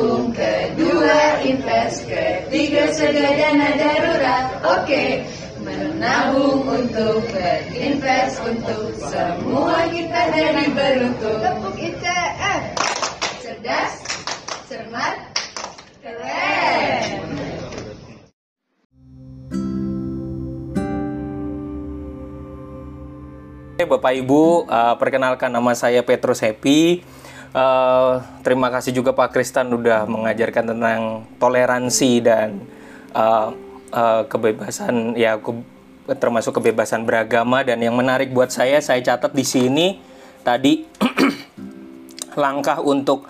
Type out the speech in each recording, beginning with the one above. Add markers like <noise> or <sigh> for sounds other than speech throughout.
menabung, kedua invest, ketiga sedia dana darurat. Oke, menabung untuk berinvest untuk semua kita jadi beruntung. Tepuk ITF. Cerdas, cermat, keren. Bapak Ibu, uh, perkenalkan nama saya Petrus Happy. Uh, terima kasih juga Pak Kristan udah mengajarkan tentang toleransi dan uh, uh, kebebasan ya ke, termasuk kebebasan beragama dan yang menarik buat saya saya catat di sini tadi <clears throat> langkah untuk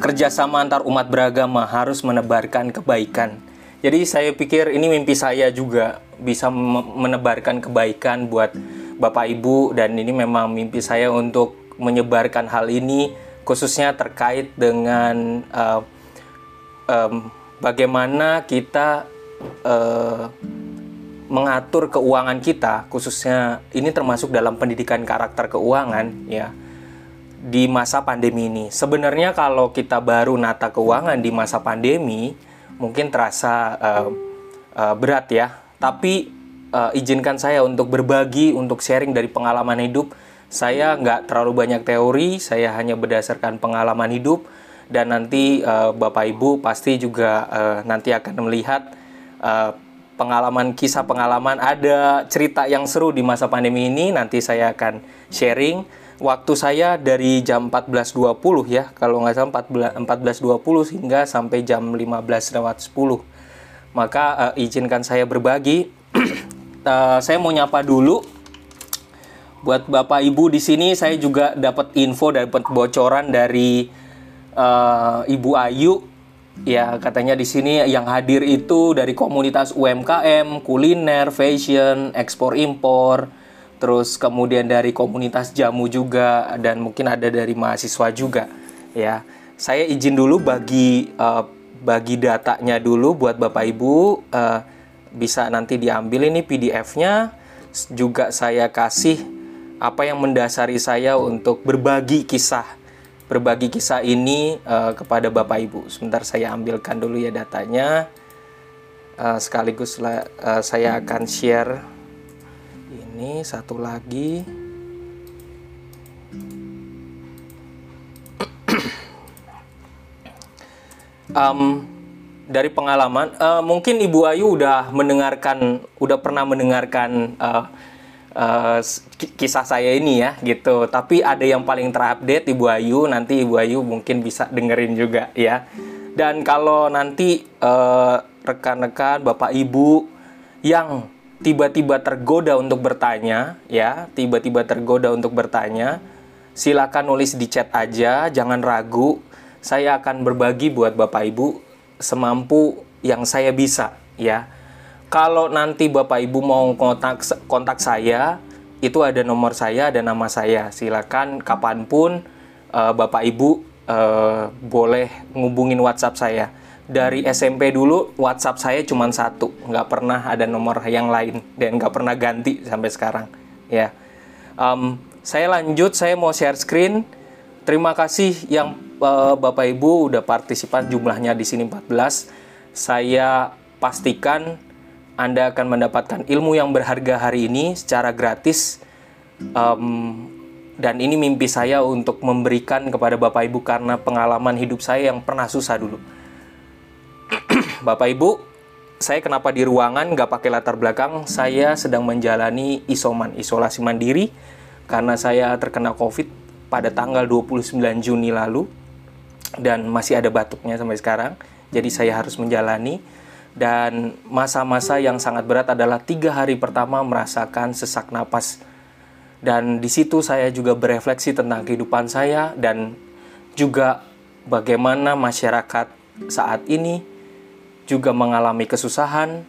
kerjasama antar umat beragama harus menebarkan kebaikan. Jadi saya pikir ini mimpi saya juga bisa menebarkan kebaikan buat Bapak Ibu dan ini memang mimpi saya untuk menyebarkan hal ini khususnya terkait dengan uh, um, bagaimana kita uh, mengatur keuangan kita khususnya ini termasuk dalam pendidikan karakter keuangan ya di masa pandemi ini. Sebenarnya kalau kita baru nata keuangan di masa pandemi mungkin terasa uh, uh, berat ya, tapi uh, izinkan saya untuk berbagi, untuk sharing dari pengalaman hidup. Saya nggak terlalu banyak teori, saya hanya berdasarkan pengalaman hidup. Dan nanti uh, Bapak Ibu pasti juga uh, nanti akan melihat uh, pengalaman kisah pengalaman. Ada cerita yang seru di masa pandemi ini nanti saya akan sharing. Waktu saya dari jam 14.20 ya kalau nggak salah 14.20 hingga sampai jam 15.10 maka uh, izinkan saya berbagi. Uh, <clears throat> saya mau nyapa dulu buat Bapak Ibu di sini saya juga dapat info dapat bocoran dari uh, Ibu Ayu ya katanya di sini yang hadir itu dari komunitas UMKM, kuliner, fashion, ekspor impor, terus kemudian dari komunitas jamu juga dan mungkin ada dari mahasiswa juga ya. Saya izin dulu bagi uh, bagi datanya dulu buat Bapak Ibu uh, bisa nanti diambil ini PDF-nya juga saya kasih apa yang mendasari saya untuk berbagi kisah berbagi kisah ini uh, kepada Bapak Ibu. Sebentar saya ambilkan dulu ya datanya. Uh, sekaligus uh, saya akan share ini satu lagi. <clears throat> um, dari pengalaman, uh, mungkin Ibu Ayu udah mendengarkan, udah pernah mendengarkan uh, uh, kisah saya ini ya, gitu. Tapi ada yang paling terupdate Ibu Ayu, nanti Ibu Ayu mungkin bisa dengerin juga ya. Dan kalau nanti rekan-rekan, Bapak Ibu yang tiba-tiba tergoda untuk bertanya, ya, tiba-tiba tergoda untuk bertanya, silakan nulis di chat aja, jangan ragu. Saya akan berbagi buat Bapak Ibu semampu yang saya bisa ya. Kalau nanti Bapak Ibu mau kontak kontak saya, itu ada nomor saya, ada nama saya. Silakan kapan pun uh, Bapak Ibu uh, boleh ngubungin WhatsApp saya. Dari SMP dulu WhatsApp saya cuma satu, nggak pernah ada nomor yang lain dan nggak pernah ganti sampai sekarang. Ya, um, saya lanjut, saya mau share screen. Terima kasih yang uh, Bapak Ibu udah partisipan jumlahnya di sini 14. Saya pastikan Anda akan mendapatkan ilmu yang berharga hari ini secara gratis. Um, dan ini mimpi saya untuk memberikan kepada Bapak Ibu karena pengalaman hidup saya yang pernah susah dulu. <clears throat> Bapak Ibu, saya kenapa di ruangan nggak pakai latar belakang? Saya sedang menjalani isoman, isolasi mandiri, karena saya terkena COVID pada tanggal 29 Juni lalu dan masih ada batuknya sampai sekarang. Jadi saya harus menjalani dan masa-masa yang sangat berat adalah tiga hari pertama merasakan sesak napas dan di situ saya juga berefleksi tentang kehidupan saya dan juga bagaimana masyarakat saat ini juga mengalami kesusahan.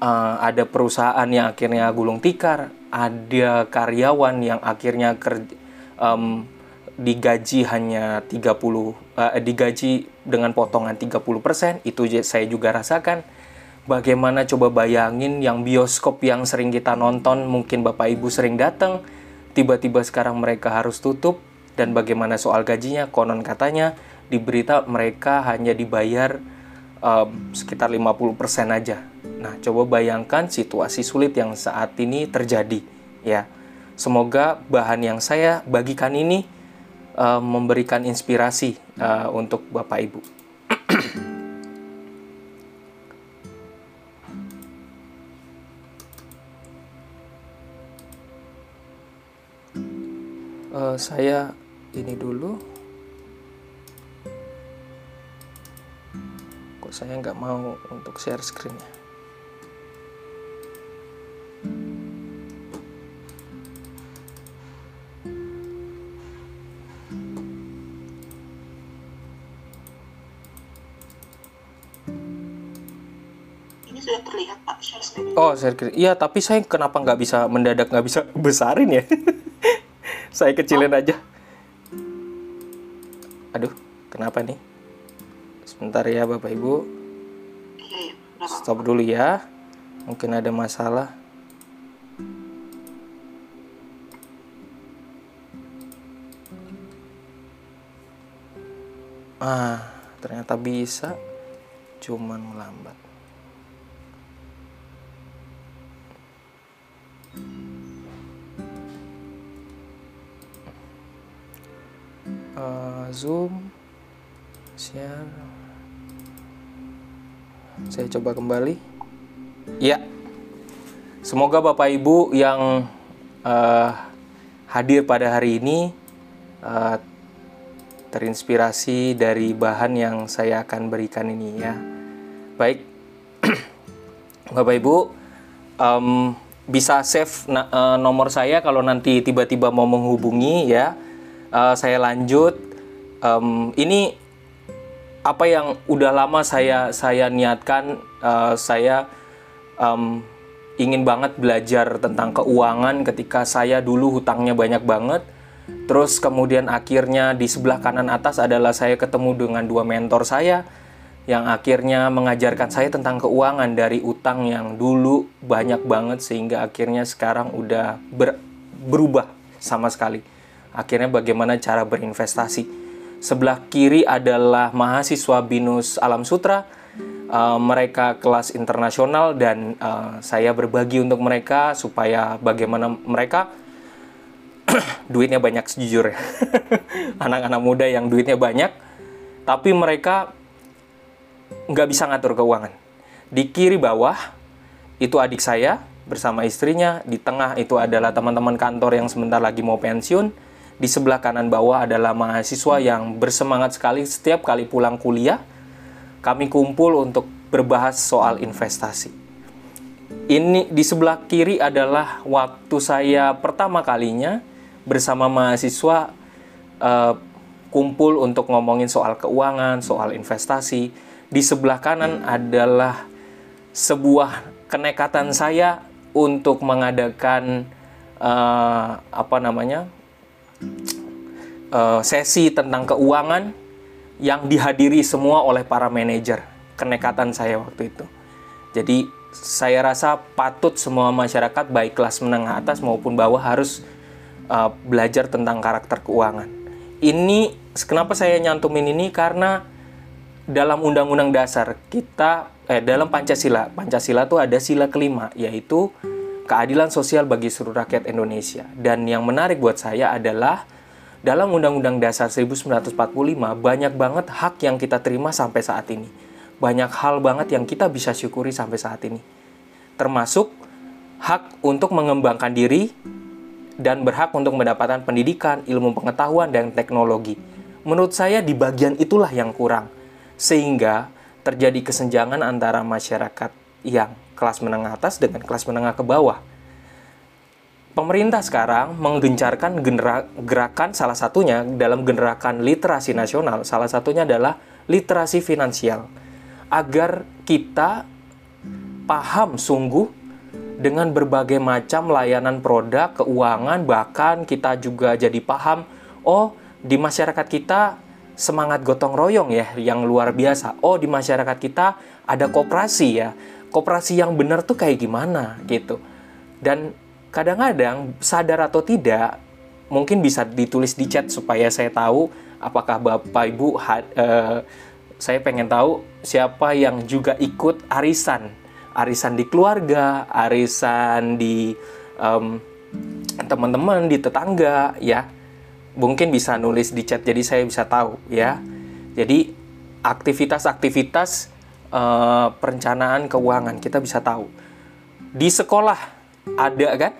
Uh, ada perusahaan yang akhirnya gulung tikar, ada karyawan yang akhirnya kerja, um, digaji hanya 30 uh, eh, digaji dengan potongan 30%, itu saya juga rasakan. Bagaimana coba bayangin yang bioskop yang sering kita nonton, mungkin Bapak Ibu sering datang, tiba-tiba sekarang mereka harus tutup dan bagaimana soal gajinya? Konon katanya di berita mereka hanya dibayar um, sekitar 50% aja. Nah, coba bayangkan situasi sulit yang saat ini terjadi ya. Semoga bahan yang saya bagikan ini uh, memberikan inspirasi uh, untuk Bapak Ibu. Uh, saya ini dulu kok saya nggak mau untuk share screennya Ini sudah terlihat Pak share screen. Oh, share screen. Iya, tapi saya kenapa nggak bisa mendadak nggak bisa <laughs> besarin ya? Saya kecilin aja. Aduh, kenapa nih? Sebentar ya Bapak Ibu. Stop dulu ya. Mungkin ada masalah. Ah, ternyata bisa. Cuman melambat. Eh, zoom share. Saya coba kembali. Ya. Semoga bapak ibu yang eh, hadir pada hari ini eh, terinspirasi dari bahan yang saya akan berikan ini ya. Baik. <clears throat> Bapak ibu em, bisa save nomor saya kalau nanti tiba-tiba mau menghubungi ya Eh, saya lanjut. Em, ini apa yang udah lama saya saya niatkan eh, saya em, ingin banget belajar tentang keuangan ketika saya dulu hutangnya banyak banget. Terus kemudian akhirnya di sebelah kanan atas adalah saya ketemu dengan dua mentor saya yang akhirnya mengajarkan saya tentang keuangan dari utang yang dulu banyak banget sehingga akhirnya sekarang udah ber- berubah sama sekali akhirnya bagaimana cara berinvestasi? Sebelah kiri adalah mahasiswa binus alam sutra. Uh, mereka kelas internasional dan uh, saya berbagi untuk mereka supaya bagaimana mereka <clears throat> duitnya banyak sejujurnya <laughs> anak-anak muda yang duitnya banyak tapi mereka nggak bisa ngatur keuangan. Di kiri bawah itu adik saya bersama istrinya di tengah itu adalah teman-teman kantor yang sebentar lagi mau pensiun di sebelah kanan bawah adalah mahasiswa yang bersemangat sekali setiap kali pulang kuliah kami kumpul untuk berbahas soal investasi ini di sebelah kiri adalah waktu saya pertama kalinya bersama mahasiswa eh, kumpul untuk ngomongin soal keuangan, soal investasi. Di sebelah kanan adalah sebuah kenekatan saya untuk mengadakan eh, apa namanya eh, sesi tentang keuangan yang dihadiri semua oleh para manajer. Kenekatan saya waktu itu. Jadi saya rasa patut semua masyarakat baik kelas menengah atas maupun bawah harus uh, belajar tentang karakter keuangan. Ini kenapa saya nyantumin ini karena dalam undang-undang dasar kita eh dalam Pancasila, Pancasila tuh ada sila kelima yaitu keadilan sosial bagi seluruh rakyat Indonesia. Dan yang menarik buat saya adalah dalam Undang-Undang Dasar 1945 banyak banget hak yang kita terima sampai saat ini. Banyak hal banget yang kita bisa syukuri sampai saat ini. Termasuk hak untuk mengembangkan diri dan berhak untuk mendapatkan pendidikan, ilmu pengetahuan, dan teknologi. Menurut saya di bagian itulah yang kurang. Sehingga terjadi kesenjangan antara masyarakat yang kelas menengah atas dengan kelas menengah ke bawah. Pemerintah sekarang menggencarkan gerakan salah satunya dalam gerakan literasi nasional, salah satunya adalah literasi finansial. Agar kita paham sungguh dengan berbagai macam layanan produk, keuangan, bahkan kita juga jadi paham, oh di masyarakat kita semangat gotong royong ya yang luar biasa. Oh di masyarakat kita ada koperasi ya. Koperasi yang benar tuh kayak gimana gitu. Dan kadang-kadang sadar atau tidak mungkin bisa ditulis di chat supaya saya tahu apakah Bapak Ibu eh, saya pengen tahu siapa yang juga ikut arisan, arisan di keluarga, arisan di em, teman-teman, di tetangga, ya. Mungkin bisa nulis di chat jadi saya bisa tahu, ya. Jadi aktivitas-aktivitas eh, perencanaan keuangan kita bisa tahu. Di sekolah ada kan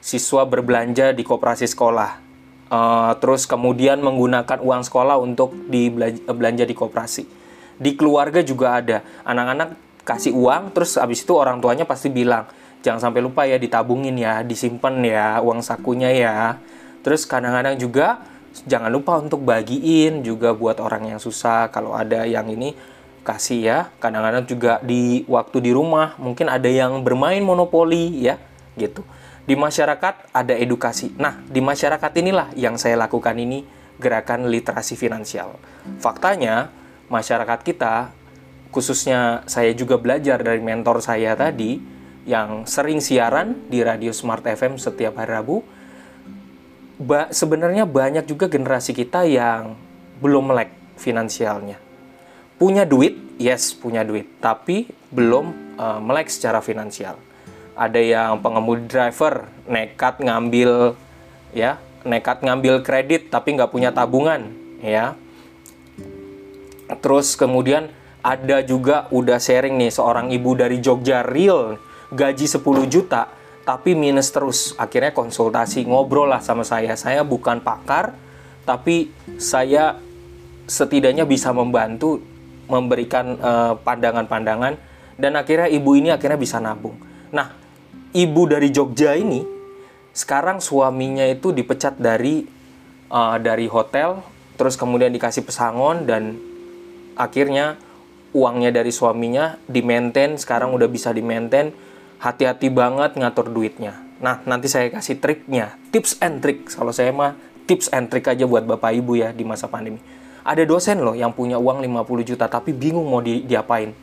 siswa berbelanja di koperasi sekolah. Eh, terus kemudian menggunakan uang sekolah untuk dibelanja di koperasi. Di keluarga juga ada anak-anak kasih uang, terus habis itu orang tuanya pasti bilang jangan sampai lupa ya ditabungin ya, disimpan ya uang sakunya ya. Terus kadang-kadang juga jangan lupa untuk bagiin juga buat orang yang susah. Kalau ada yang ini kasih ya. Kadang-kadang juga di waktu di rumah mungkin ada yang bermain monopoli ya gitu. Di masyarakat ada edukasi. Nah, di masyarakat inilah yang saya lakukan ini gerakan literasi finansial. Faktanya, masyarakat kita khususnya saya juga belajar dari mentor saya tadi yang sering siaran di radio Smart FM setiap hari Rabu. Ba sebenarnya banyak juga generasi kita yang belum melek finansialnya. Punya duit, yes punya duit, tapi belum uh, melek secara finansial ada yang pengemudi driver nekat ngambil ya nekat ngambil kredit tapi nggak punya tabungan ya. Terus kemudian ada juga udah sharing nih seorang ibu dari Jogja real gaji 10 juta tapi minus terus. Akhirnya konsultasi ngobrol lah sama saya. Saya bukan pakar tapi saya setidaknya bisa membantu memberikan pandangan-pandangan uh, pandangan -pandangan, dan akhirnya ibu ini akhirnya bisa nabung. Nah ibu dari Jogja ini sekarang suaminya itu dipecat dari uh, dari hotel terus kemudian dikasih pesangon dan akhirnya uangnya dari suaminya di maintain sekarang udah bisa di maintain hati-hati banget ngatur duitnya. Nah nanti saya kasih triknya tips and trick. Kalau saya mah tips and trick aja buat bapak ibu ya di masa pandemi. Ada dosen loh yang punya uang 50 juta tapi bingung mau di, diapain.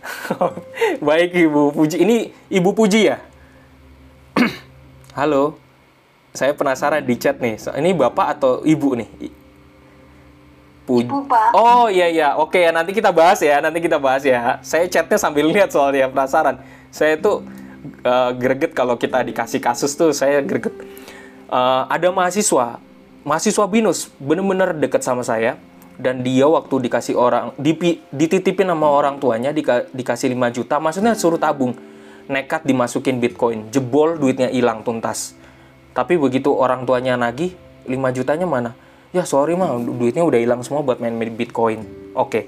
<laughs> Baik ibu puji. Ini ibu puji ya Halo, saya penasaran di chat nih. Ini bapak atau ibu nih? Pu ibu pak. Oh iya iya, oke ya nanti kita bahas ya, nanti kita bahas ya. Saya chatnya sambil lihat soalnya penasaran. Saya tuh uh, greget kalau kita dikasih kasus tuh, saya greget. Uh, ada mahasiswa, mahasiswa binus, bener-bener deket sama saya. Dan dia waktu dikasih orang, dipi, dititipin sama orang tuanya, dika, dikasih 5 juta, maksudnya suruh tabung nekat dimasukin Bitcoin, jebol duitnya hilang tuntas. Tapi begitu orang tuanya nagih, 5 jutanya mana? Ya sorry mah, duitnya udah hilang semua buat main Bitcoin. Oke,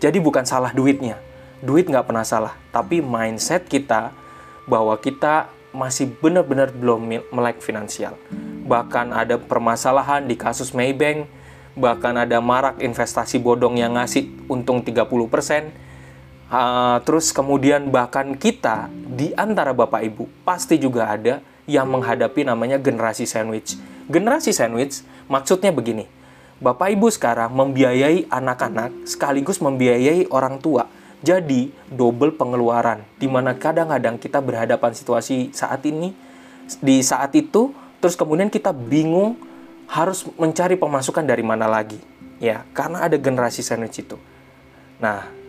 jadi bukan salah duitnya. Duit nggak pernah salah, tapi mindset kita bahwa kita masih benar-benar belum melek finansial. Bahkan ada permasalahan di kasus Maybank, bahkan ada marak investasi bodong yang ngasih untung 30%, Uh, terus kemudian bahkan kita di antara bapak ibu pasti juga ada yang menghadapi namanya generasi sandwich. Generasi sandwich maksudnya begini, bapak ibu sekarang membiayai anak-anak sekaligus membiayai orang tua. Jadi double pengeluaran, di mana kadang-kadang kita berhadapan situasi saat ini, di saat itu, terus kemudian kita bingung harus mencari pemasukan dari mana lagi, ya karena ada generasi sandwich itu. Nah,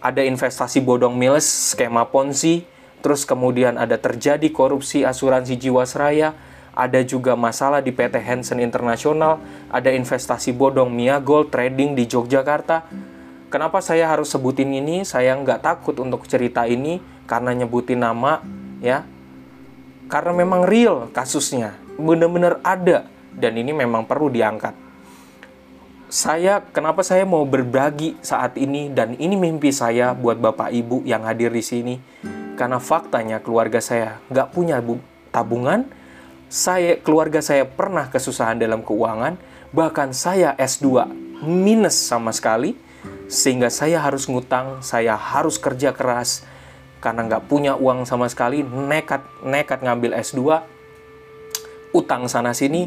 ada investasi bodong miles, skema ponzi, terus kemudian ada terjadi korupsi asuransi Jiwasraya, ada juga masalah di PT Hansen Internasional, ada investasi bodong Mia Gold trading di Yogyakarta. Kenapa saya harus sebutin ini? Saya nggak takut untuk cerita ini karena nyebutin nama, ya. Karena memang real kasusnya, benar-benar ada dan ini memang perlu diangkat saya kenapa saya mau berbagi saat ini dan ini mimpi saya buat bapak ibu yang hadir di sini? Karena faktanya keluarga saya nggak punya tabungan. Saya keluarga saya pernah kesusahan dalam keuangan. Bahkan saya S2 minus sama sekali. Sehingga saya harus ngutang saya harus kerja keras. Karena nggak punya uang sama sekali nekat nekat ngambil S2 utang sana sini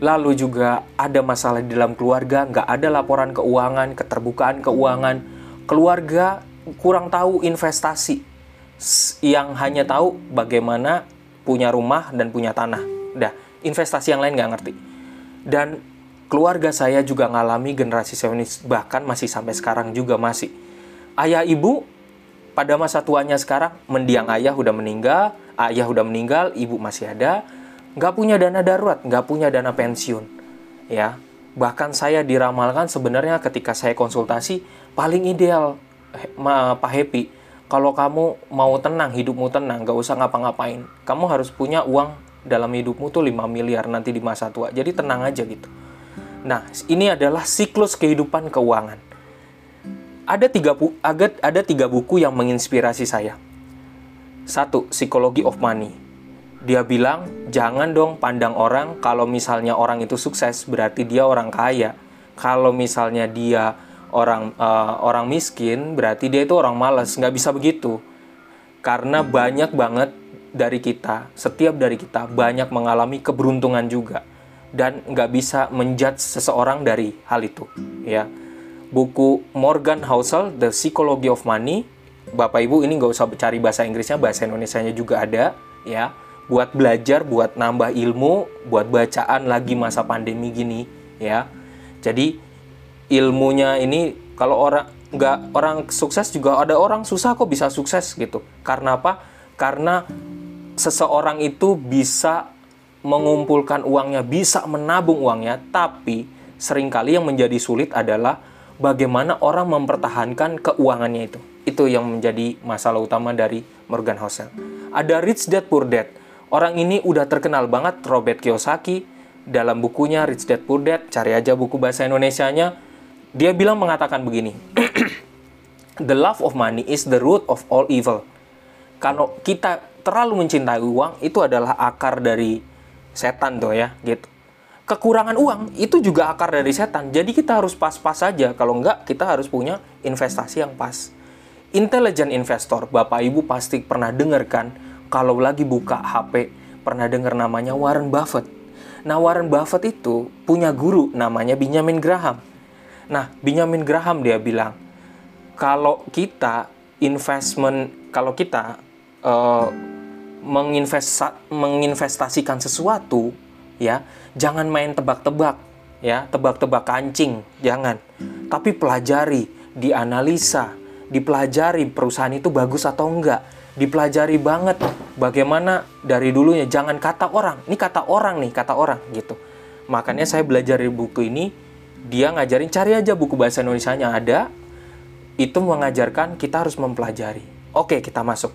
lalu juga ada masalah di dalam keluarga, nggak ada laporan keuangan, keterbukaan keuangan, keluarga kurang tahu investasi, yang hanya tahu bagaimana punya rumah dan punya tanah. Dah, investasi yang lain nggak ngerti. Dan keluarga saya juga ngalami generasi Zionis bahkan masih sampai sekarang juga masih. Ayah ibu pada masa tuanya sekarang mendiang ayah udah meninggal, ayah udah meninggal, ibu masih ada, nggak punya dana darurat, nggak punya dana pensiun, ya. Bahkan saya diramalkan sebenarnya ketika saya konsultasi paling ideal Pak Happy kalau kamu mau tenang, hidupmu tenang, nggak usah ngapa-ngapain. Kamu harus punya uang dalam hidupmu tuh 5 miliar nanti di masa tua. Jadi tenang aja gitu. Nah, ini adalah siklus kehidupan keuangan. Ada tiga, ada, ada tiga buku yang menginspirasi saya. Satu, Psychology of Money. Dia bilang, jangan dong pandang orang kalau misalnya orang itu sukses, berarti dia orang kaya. Kalau misalnya dia orang uh, orang miskin, berarti dia itu orang malas. Nggak bisa begitu. Karena banyak banget dari kita, setiap dari kita banyak mengalami keberuntungan juga dan nggak bisa menjudge seseorang dari hal itu ya buku Morgan Housel The Psychology of Money Bapak Ibu ini nggak usah cari bahasa Inggrisnya bahasa Indonesia-nya juga ada ya buat belajar buat nambah ilmu buat bacaan lagi masa pandemi gini ya jadi ilmunya ini kalau orang nggak orang sukses juga ada orang susah kok bisa sukses gitu karena apa karena seseorang itu bisa mengumpulkan uangnya, bisa menabung uangnya, tapi sering kali yang menjadi sulit adalah bagaimana orang mempertahankan keuangannya itu. Itu yang menjadi masalah utama dari Morgan Housel. Ada Rich Dad Poor Dad. Orang ini udah terkenal banget Robert Kiyosaki dalam bukunya Rich Dad Poor Dad, cari aja buku bahasa Indonesianya. Dia bilang mengatakan begini. <clears throat> the love of money is the root of all evil. Kalau kita terlalu mencintai uang, itu adalah akar dari setan tuh ya gitu kekurangan uang itu juga akar dari setan jadi kita harus pas-pas saja kalau enggak kita harus punya investasi yang pas intelligent investor bapak ibu pasti pernah dengar kan kalau lagi buka HP pernah dengar namanya Warren Buffett? Nah Warren Buffett itu punya guru namanya Benjamin Graham. Nah Benjamin Graham dia bilang kalau kita investment kalau kita uh, menginvesta menginvestasikan sesuatu ya jangan main tebak-tebak ya tebak-tebak kancing jangan. Tapi pelajari dianalisa dipelajari perusahaan itu bagus atau enggak dipelajari banget. Bagaimana dari dulunya jangan kata orang. Ini kata orang nih kata orang gitu. Makanya saya belajar di buku ini dia ngajarin cari aja buku bahasa Indonesia nya ada itu mengajarkan kita harus mempelajari. Oke kita masuk.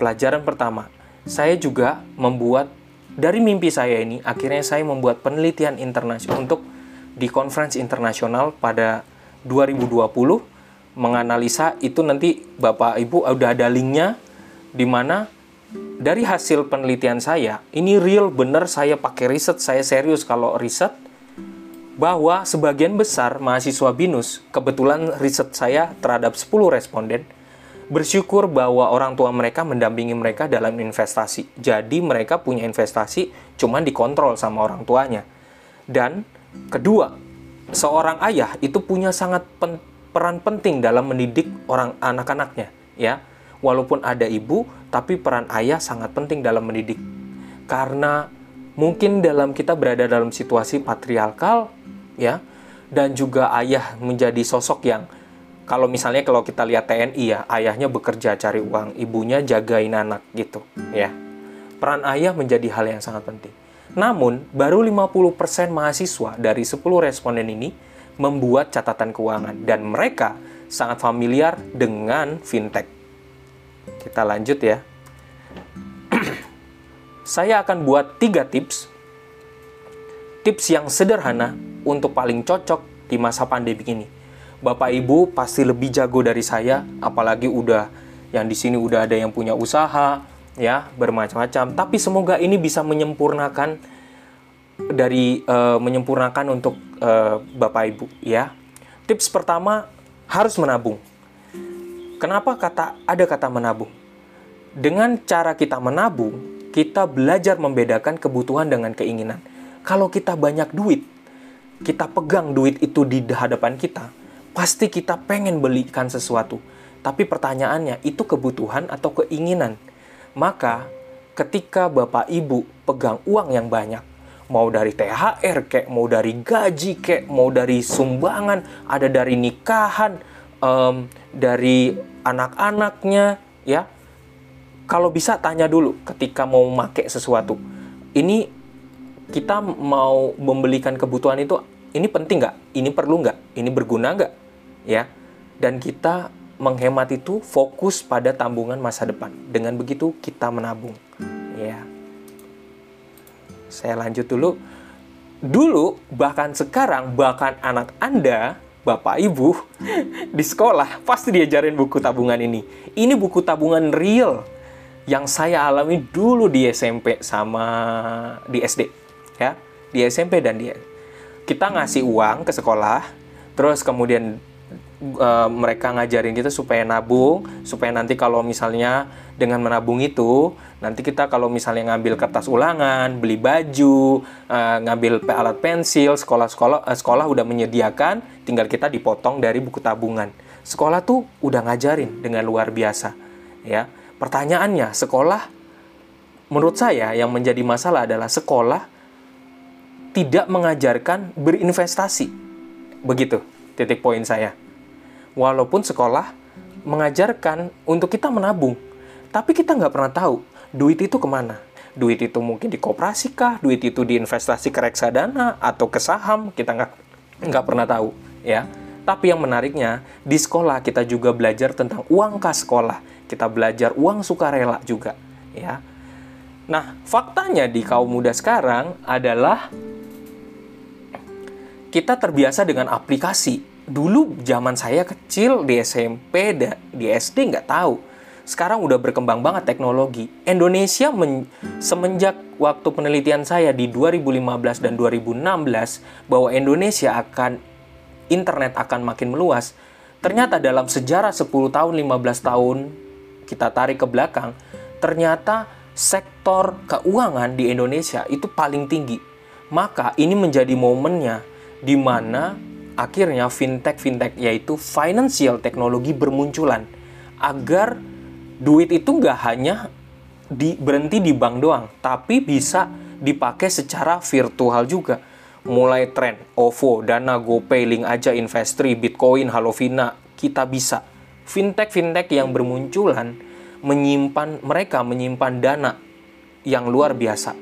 Pelajaran pertama saya juga membuat dari mimpi saya ini akhirnya saya membuat penelitian internasional untuk di konferensi internasional pada 2020 menganalisa itu nanti Bapak Ibu udah ada linknya di mana dari hasil penelitian saya ini real bener saya pakai riset saya serius kalau riset bahwa sebagian besar mahasiswa BINUS kebetulan riset saya terhadap 10 responden bersyukur bahwa orang tua mereka mendampingi mereka dalam investasi. Jadi mereka punya investasi cuman dikontrol sama orang tuanya. Dan kedua, seorang ayah itu punya sangat pen peran penting dalam mendidik orang anak-anaknya, ya. Walaupun ada ibu, tapi peran ayah sangat penting dalam mendidik. Karena mungkin dalam kita berada dalam situasi patriarkal, ya, dan juga ayah menjadi sosok yang kalau misalnya kalau kita lihat TNI ya, ayahnya bekerja cari uang, ibunya jagain anak gitu, ya. Peran ayah menjadi hal yang sangat penting. Namun, baru 50% mahasiswa dari 10 responden ini membuat catatan keuangan dan mereka sangat familiar dengan fintech. Kita lanjut ya. Saya akan buat tiga tips. Tips yang sederhana untuk paling cocok di masa pandemi ini Bapak Ibu pasti lebih jago dari saya, apalagi udah yang di sini udah ada yang punya usaha, ya bermacam-macam. Tapi semoga ini bisa menyempurnakan dari uh, menyempurnakan untuk uh, Bapak Ibu, ya. Tips pertama harus menabung. Kenapa kata ada kata menabung? Dengan cara kita menabung, kita belajar membedakan kebutuhan dengan keinginan. Kalau kita banyak duit, kita pegang duit itu di hadapan kita, pasti kita pengen belikan sesuatu. Tapi pertanyaannya, itu kebutuhan atau keinginan? Maka, ketika Bapak Ibu pegang uang yang banyak, mau dari THR kayak mau dari gaji kayak mau dari sumbangan ada dari nikahan em, dari anak-anaknya ya. Kalau bisa tanya dulu ketika mau make sesuatu. Ini kita mau membelikan kebutuhan itu ini penting nggak? Ini perlu nggak? Ini berguna nggak? Ya. Dan kita menghemat itu fokus pada tabungan masa depan. Dengan begitu kita menabung. Ya. Saya lanjut dulu. Dulu, bahkan sekarang, bahkan anak Anda, Bapak Ibu, di sekolah pasti diajarin buku tabungan ini. Ini buku tabungan real yang saya alami dulu di SMP sama di SD. Ya, di SMP dan di kita ngasih uang ke sekolah, terus kemudian uh, mereka ngajarin kita supaya nabung, supaya nanti kalau misalnya dengan menabung itu, nanti kita kalau misalnya ngambil kertas ulangan, beli baju, uh, ngambil alat pensil, sekolah-sekolah uh, sekolah udah menyediakan, tinggal kita dipotong dari buku tabungan. Sekolah tuh udah ngajarin dengan luar biasa, ya. Pertanyaannya, sekolah menurut saya yang menjadi masalah adalah sekolah tidak mengajarkan berinvestasi. Begitu titik poin saya. Walaupun sekolah mengajarkan untuk kita menabung, tapi kita nggak pernah tahu duit itu ke mana. Duit itu mungkin di koperasi kah, duit itu diinvestasi ke reksadana atau ke saham, kita nggak nggak pernah tahu, ya. Tapi yang menariknya, di sekolah kita juga belajar tentang uang kas sekolah. Kita belajar uang sukarela juga, ya. Nah, faktanya di kaum muda sekarang adalah kita terbiasa dengan aplikasi. Dulu zaman saya kecil di SMP, di SD nggak tahu. Sekarang udah berkembang banget teknologi. Indonesia men semenjak waktu penelitian saya di 2015 dan 2016 bahwa Indonesia akan internet akan makin meluas. Ternyata dalam sejarah 10 tahun, 15 tahun kita tarik ke belakang, ternyata sektor keuangan di Indonesia itu paling tinggi. Maka ini menjadi momennya di mana akhirnya fintech-fintech yaitu financial teknologi bermunculan agar duit itu nggak hanya di, berhenti di bank doang, tapi bisa dipakai secara virtual juga. Mulai tren OVO, Dana, GoPay, Link aja, Investri, Bitcoin, Halovina, kita bisa. Fintech-fintech yang bermunculan menyimpan mereka menyimpan dana yang luar biasa.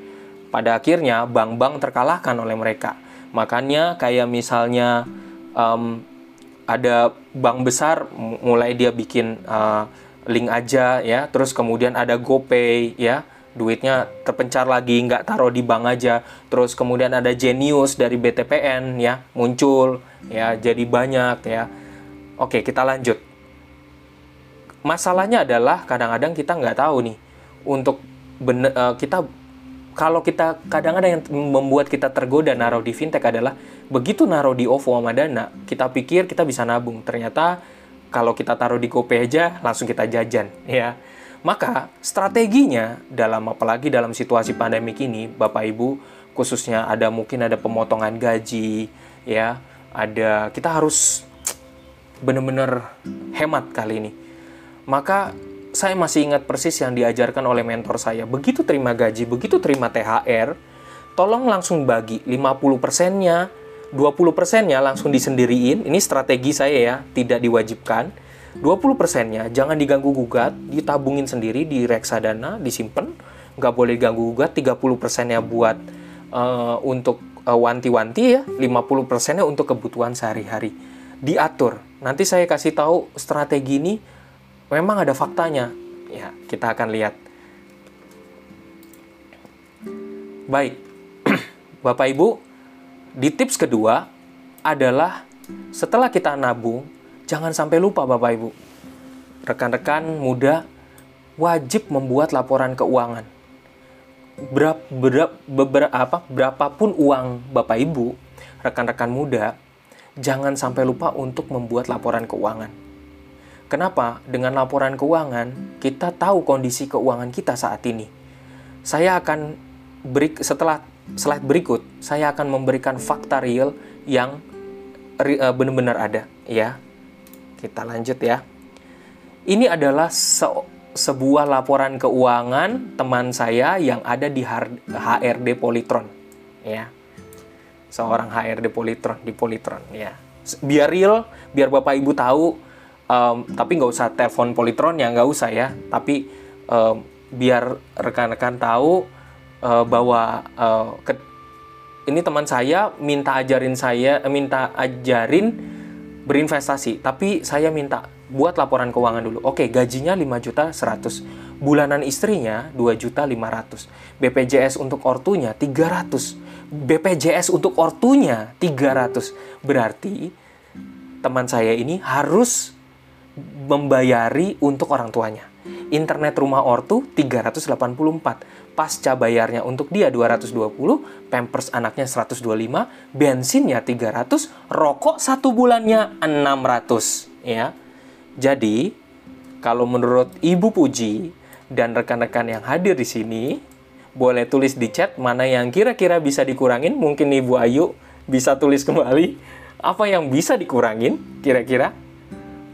Pada akhirnya bank-bank terkalahkan oleh mereka. Makanya kayak misalnya um, ada bank besar mulai dia bikin uh, link aja ya, terus kemudian ada GoPay ya, duitnya terpencar lagi nggak taruh di bank aja, terus kemudian ada Genius dari BTPN ya muncul ya jadi banyak ya. Oke kita lanjut. Masalahnya adalah kadang-kadang kita nggak tahu nih untuk bener, uh, kita kalau kita kadang-kadang yang membuat kita tergoda naruh di fintech adalah begitu naruh di OVO sama Dana, kita pikir kita bisa nabung. Ternyata kalau kita taruh di GoPay aja langsung kita jajan, ya. Maka strateginya dalam apalagi dalam situasi pandemik ini, Bapak Ibu, khususnya ada mungkin ada pemotongan gaji, ya, ada kita harus benar-benar hemat kali ini. Maka saya masih ingat persis yang diajarkan oleh mentor saya. Begitu terima gaji, begitu terima THR, tolong langsung bagi 50%-nya, 20%-nya langsung disendiriin. Ini strategi saya ya, tidak diwajibkan. 20%-nya jangan diganggu gugat, ditabungin sendiri di reksadana, disimpan, nggak boleh diganggu gugat. 30%-nya buat uh, untuk uh, wanti-wanti ya, 50%-nya untuk kebutuhan sehari-hari. Diatur. Nanti saya kasih tahu strategi ini memang ada faktanya. Ya, kita akan lihat. Baik, <clears throat> Bapak Ibu, di tips kedua adalah setelah kita nabung, jangan sampai lupa Bapak Ibu. Rekan-rekan muda wajib membuat laporan keuangan. Berapa, berapa, beberapa, apa, berapapun uang Bapak Ibu, rekan-rekan muda, jangan sampai lupa untuk membuat laporan keuangan. Kenapa? Dengan laporan keuangan, kita tahu kondisi keuangan kita saat ini. Saya akan beri setelah slide berikut, saya akan memberikan fakta real yang uh, benar-benar ada, ya. Kita lanjut ya. Ini adalah se sebuah laporan keuangan teman saya yang ada di HRD Politron, ya. Seorang HRD Politron di Politron ya. Biar real, biar Bapak Ibu tahu um, tapi nggak usah telepon Politron ya, nggak usah ya. Tapi um, biar rekan-rekan tahu uh, bahwa uh, ke, ini teman saya minta ajarin saya eh, minta ajarin berinvestasi, tapi saya minta buat laporan keuangan dulu. Oke, gajinya 5 juta 100. Bulanan istrinya 2 juta 500. BPJS untuk ortunya 300. BPJS untuk ortunya 300. Berarti teman saya ini harus membayari untuk orang tuanya. Internet rumah ortu 384 pasca bayarnya untuk dia 220, pampers anaknya 125, bensinnya 300, rokok satu bulannya 600, ya. Jadi, kalau menurut Ibu Puji dan rekan-rekan yang hadir di sini, boleh tulis di chat mana yang kira-kira bisa dikurangin. Mungkin Ibu Ayu bisa tulis kembali apa yang bisa dikurangin kira-kira.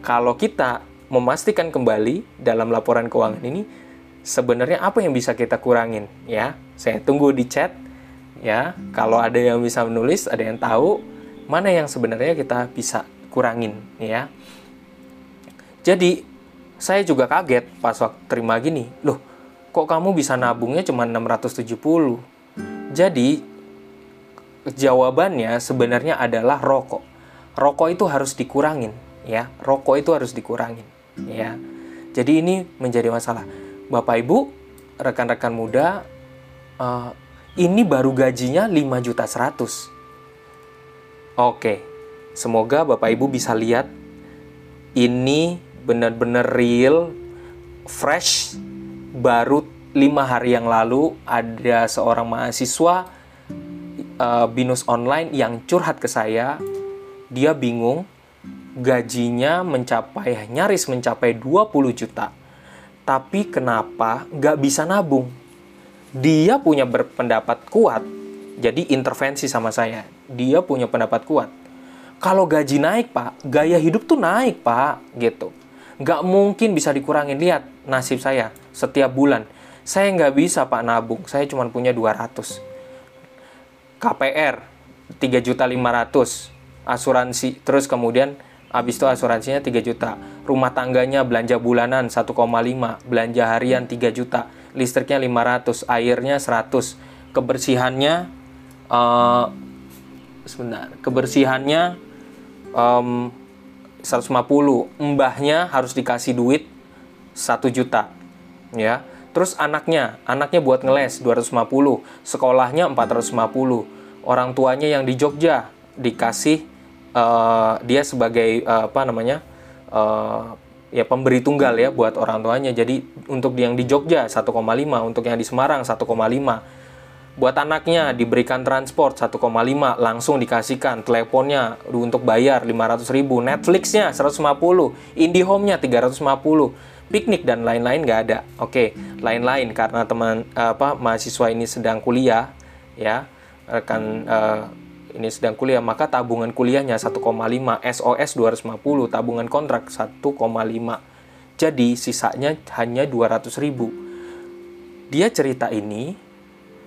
Kalau kita memastikan kembali dalam laporan keuangan ini, sebenarnya apa yang bisa kita kurangin ya? Saya tunggu di chat ya. Kalau ada yang bisa menulis ada yang tahu mana yang sebenarnya kita bisa kurangin ya. Jadi saya juga kaget pas waktu terima gini loh kok kamu bisa nabungnya cuma 670 jadi jawabannya sebenarnya adalah rokok. Rokok itu harus dikurangin ya rokok itu harus dikurangin ya jadi ini menjadi masalah Bapak Ibu, rekan-rekan muda, uh, ini baru gajinya 5 juta 100. Oke, semoga Bapak Ibu bisa lihat ini benar-benar real, fresh, baru lima hari yang lalu ada seorang mahasiswa uh, binus online yang curhat ke saya. Dia bingung, gajinya mencapai nyaris mencapai 20 juta tapi kenapa nggak bisa nabung? Dia punya berpendapat kuat, jadi intervensi sama saya. Dia punya pendapat kuat. Kalau gaji naik, Pak, gaya hidup tuh naik, Pak, gitu. Nggak mungkin bisa dikurangin. Lihat nasib saya setiap bulan. Saya nggak bisa, Pak, nabung. Saya cuma punya 200. KPR, 3.500. Asuransi, terus kemudian Habis itu asuransinya 3 juta. Rumah tangganya belanja bulanan 1,5, belanja harian 3 juta, listriknya 500, airnya 100. Kebersihannya uh, sebentar, kebersihannya um, 150. Mbahnya harus dikasih duit 1 juta. Ya. Terus anaknya, anaknya buat ngeles 250, sekolahnya 450. Orang tuanya yang di Jogja dikasih uh, dia sebagai uh, apa namanya uh, ya pemberi tunggal ya buat orang tuanya. Jadi untuk yang di Jogja 1,5, untuk yang di Semarang 1,5. Buat anaknya diberikan transport 1,5 langsung dikasihkan teleponnya untuk bayar 500 ribu Netflixnya 150 IndiHome-nya 350 piknik dan lain-lain nggak ada oke lain-lain karena teman apa mahasiswa ini sedang kuliah ya rekan uh, ini sedang kuliah, maka tabungan kuliahnya 1,5, SOS 250, tabungan kontrak 1,5. Jadi sisanya hanya 200 ribu. Dia cerita ini,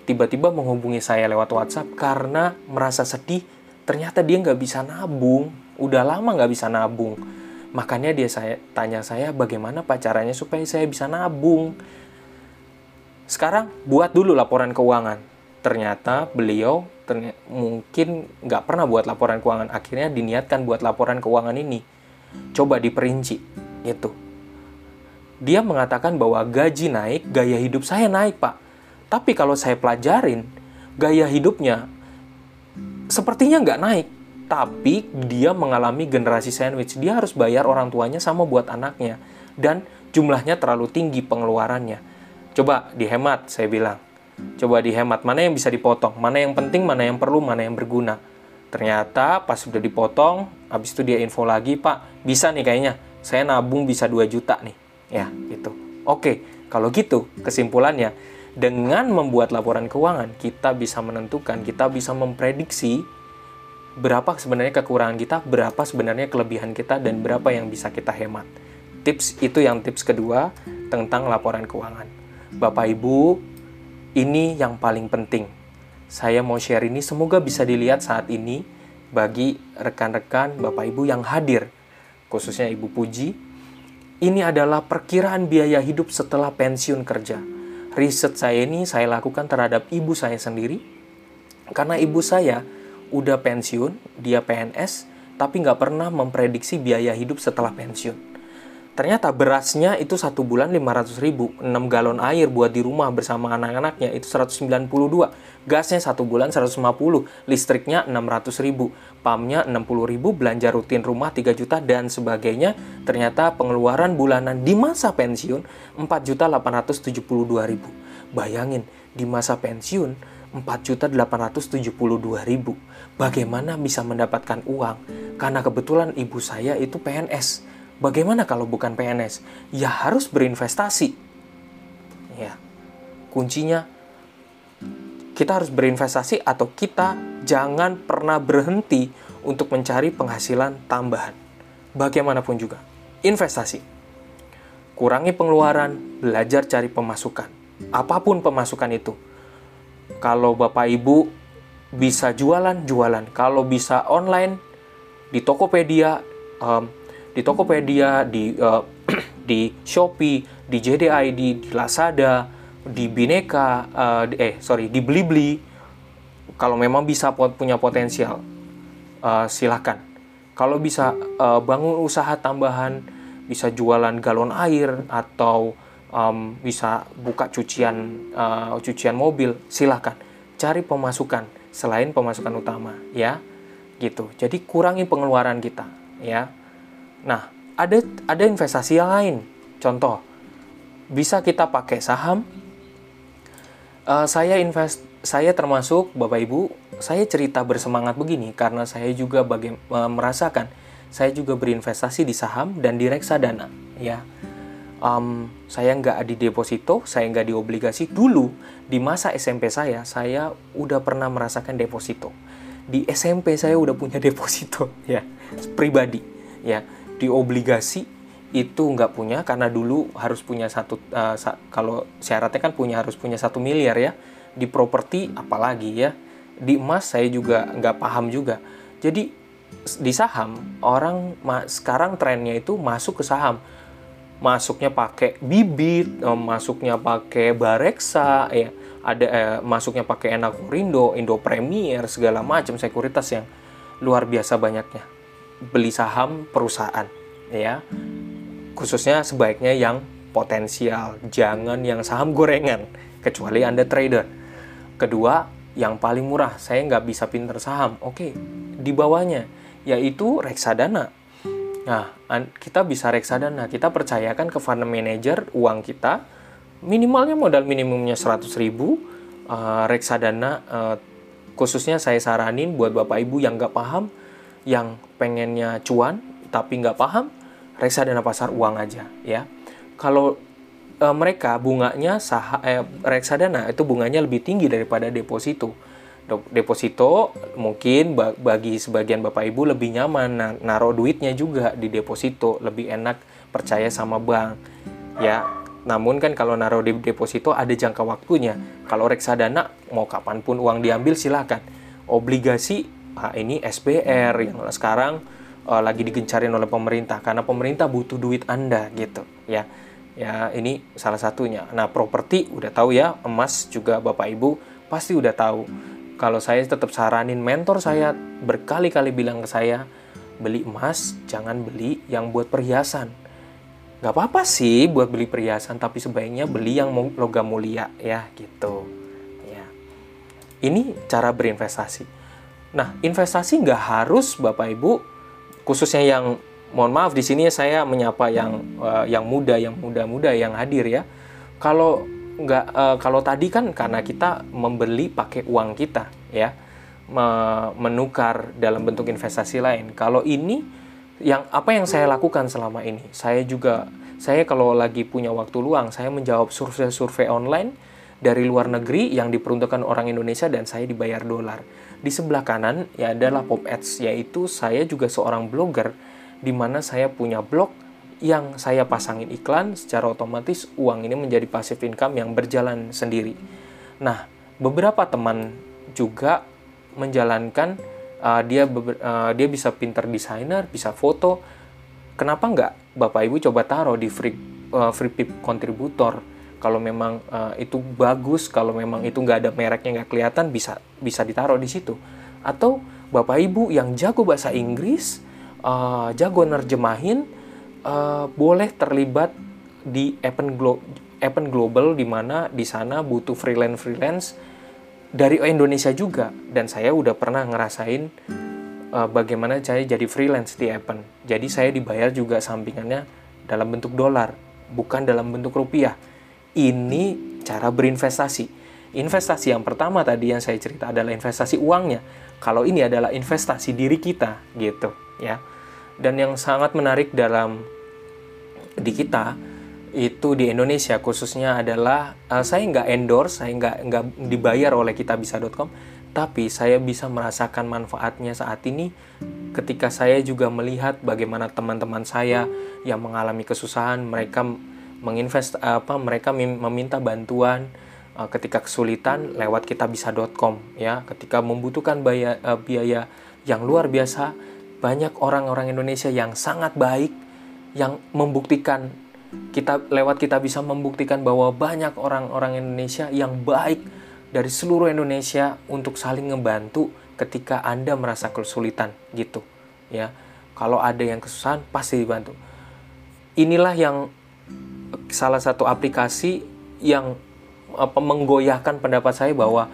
tiba-tiba menghubungi saya lewat WhatsApp karena merasa sedih, ternyata dia nggak bisa nabung. Udah lama nggak bisa nabung. Makanya dia saya tanya saya bagaimana pacarannya supaya saya bisa nabung. Sekarang buat dulu laporan keuangan. Ternyata beliau ternyata, mungkin nggak pernah buat laporan keuangan. Akhirnya diniatkan buat laporan keuangan ini. Coba diperinci itu dia mengatakan bahwa gaji naik gaya hidup saya naik pak. Tapi kalau saya pelajarin gaya hidupnya sepertinya nggak naik. Tapi dia mengalami generasi sandwich. Dia harus bayar orang tuanya sama buat anaknya. Dan jumlahnya terlalu tinggi pengeluarannya. Coba dihemat saya bilang Coba dihemat, mana yang bisa dipotong, mana yang penting, mana yang perlu, mana yang berguna. Ternyata pas sudah dipotong, habis itu dia info lagi, Pak, bisa nih kayaknya, saya nabung bisa 2 juta nih. Ya, gitu. Oke, kalau gitu kesimpulannya, dengan membuat laporan keuangan, kita bisa menentukan, kita bisa memprediksi berapa sebenarnya kekurangan kita, berapa sebenarnya kelebihan kita, dan berapa yang bisa kita hemat. Tips itu yang tips kedua tentang laporan keuangan. Bapak Ibu, ini yang paling penting. saya mau share ini semoga bisa dilihat saat ini bagi rekan-rekan Bapak Ibu yang hadir, khususnya Ibu Puji. Ini adalah perkiraan biaya hidup setelah pensiun kerja. Riset saya ini saya lakukan terhadap ibu saya sendiri, karena ibu saya udah pensiun, dia PNS, tapi nggak pernah memprediksi biaya hidup setelah pensiun. Ternyata berasnya itu satu bulan 500 ribu, 6 galon air buat di rumah bersama anak-anaknya itu 192, gasnya satu bulan 150, listriknya 600 ribu, pamnya 60 ribu, belanja rutin rumah 3 juta dan sebagainya. Ternyata pengeluaran bulanan di masa pensiun 4 juta 872 ribu. Bayangin di masa pensiun 4 juta 872 ribu. Bagaimana bisa mendapatkan uang? Karena kebetulan ibu saya itu PNS Bagaimana kalau bukan PNS? Ya harus berinvestasi. Ya. Kuncinya kita harus berinvestasi atau kita jangan pernah berhenti untuk mencari penghasilan tambahan. Bagaimanapun juga, investasi. Kurangi pengeluaran, belajar cari pemasukan. Apa pun pemasukan itu. Kalau Bapak Ibu bisa jualan, jualan. Kalau bisa online, di Tokopedia, di Tokopedia, di uh, <clears throat> di Shopee, di JDID, di Lazada, di Bineka, uh, eh sorry di Blibli. Kalau memang bisa punya potensial, uh, silahkan. Kalau bisa uh, bangun usaha tambahan, bisa jualan galon air atau um, bisa buka cucian uh, cucian mobil, silahkan. Cari pemasukan selain pemasukan utama, ya, gitu. Jadi kurangi pengeluaran kita, ya Nah, ada ada investasi yang lain. Contoh, bisa kita pakai saham. Uh, saya invest, saya termasuk Bapak Ibu, saya cerita bersemangat begini karena saya juga baga- uh, merasakan saya juga berinvestasi di saham dan di reksadana, ya. Um, saya nggak di deposito, saya nggak di obligasi. Dulu di masa SMP saya, saya udah pernah merasakan deposito. Di SMP saya udah punya <laughs> deposito, ya, pribadi, ya di obligasi itu nggak punya karena dulu harus punya satu uh, sa kalau syaratnya kan punya harus punya satu miliar ya. Di properti apalagi ya. Di emas saya juga nggak paham juga. Jadi di saham orang sekarang trennya itu masuk ke saham. Masuknya pakai bibit eh, masuknya pakai bareksa ya. Ada eh, masuknya pakai enak Indo Indo Premier segala macam sekuritas yang luar biasa banyaknya beli saham perusahaan ya. Khususnya sebaiknya yang potensial jangan yang saham gorengan kecuali anda trader. Kedua yang paling murah saya nggak bisa pinter saham. Oke di bawahnya yaitu reksadana. Nah kita bisa reksadana. Kita percayakan ke fund manager uang kita minimalnya modal minimumnya 100 ribu. Uh, reksadana uh, khususnya saya saranin buat bapak ibu yang nggak paham yang pengennya cuan tapi nggak paham, reksadana pasar uang aja ya. Kalau e, mereka bunganya sah eh, reksadana itu bunganya lebih tinggi daripada deposito. Deposito mungkin bagi sebagian bapak ibu lebih nyaman naruh duitnya juga di deposito lebih enak percaya sama bank ya. Namun kan kalau naruh di deposito ada jangka waktunya. Kalau reksadana mau kapan pun uang diambil silakan. Obligasi ini SBR yang sekarang uh, lagi digencarin oleh pemerintah karena pemerintah butuh duit Anda gitu ya. Ya, ini salah satunya. Nah, properti udah tahu ya, emas juga Bapak Ibu pasti udah tahu. Kalau saya tetap saranin mentor saya berkali-kali bilang ke saya, beli emas jangan beli yang buat perhiasan. Gak apa-apa sih buat beli perhiasan, tapi sebaiknya beli yang logam mulia ya gitu. Ya. Ini cara berinvestasi. Nah, investasi nggak harus Bapak Ibu, khususnya yang mohon maaf di sini saya menyapa yang uh, yang muda, yang muda-muda yang hadir ya. Kalau nggak uh, kalau tadi kan karena kita membeli pakai uang kita ya, menukar dalam bentuk investasi lain. Kalau ini yang apa yang saya lakukan selama ini, saya juga saya kalau lagi punya waktu luang, saya menjawab survei-survei online dari luar negeri yang diperuntukkan orang Indonesia dan saya dibayar dolar di sebelah kanan ya adalah pop ads yaitu saya juga seorang blogger di mana saya punya blog yang saya pasangin iklan secara otomatis uang ini menjadi passive income yang berjalan sendiri. Nah, beberapa teman juga menjalankan uh, dia uh, dia bisa pinter desainer, bisa foto. Kenapa nggak Bapak Ibu coba taruh di free uh, free pip kontributor? Kalau memang uh, itu bagus, kalau memang itu nggak ada mereknya nggak kelihatan, bisa bisa ditaruh di situ. Atau Bapak Ibu yang jago bahasa Inggris, uh, jago nerjemahin, uh, boleh terlibat di event glo event global di mana di sana butuh freelance freelance dari Indonesia juga dan saya udah pernah ngerasain uh, bagaimana saya jadi freelance di Appen. Jadi saya dibayar juga sampingannya dalam bentuk dolar, bukan dalam bentuk rupiah. Ini cara berinvestasi. Investasi yang pertama tadi yang saya cerita adalah investasi uangnya. Kalau ini adalah investasi diri kita, gitu ya. Dan yang sangat menarik dalam di kita itu di Indonesia khususnya adalah uh, saya nggak endorse, saya nggak nggak dibayar oleh kitabisa.com, tapi saya bisa merasakan manfaatnya saat ini ketika saya juga melihat bagaimana teman-teman saya yang mengalami kesusahan, mereka menginvest apa mereka meminta bantuan uh, ketika kesulitan lewat kitabisa.com ya, ketika membutuhkan biaya, uh, biaya yang luar biasa, banyak orang-orang Indonesia yang sangat baik yang membuktikan kita lewat kita bisa membuktikan bahwa banyak orang-orang Indonesia yang baik dari seluruh Indonesia untuk saling ngebantu ketika Anda merasa kesulitan gitu ya. Kalau ada yang kesusahan pasti dibantu. Inilah yang salah satu aplikasi yang apa menggoyahkan pendapat saya bahwa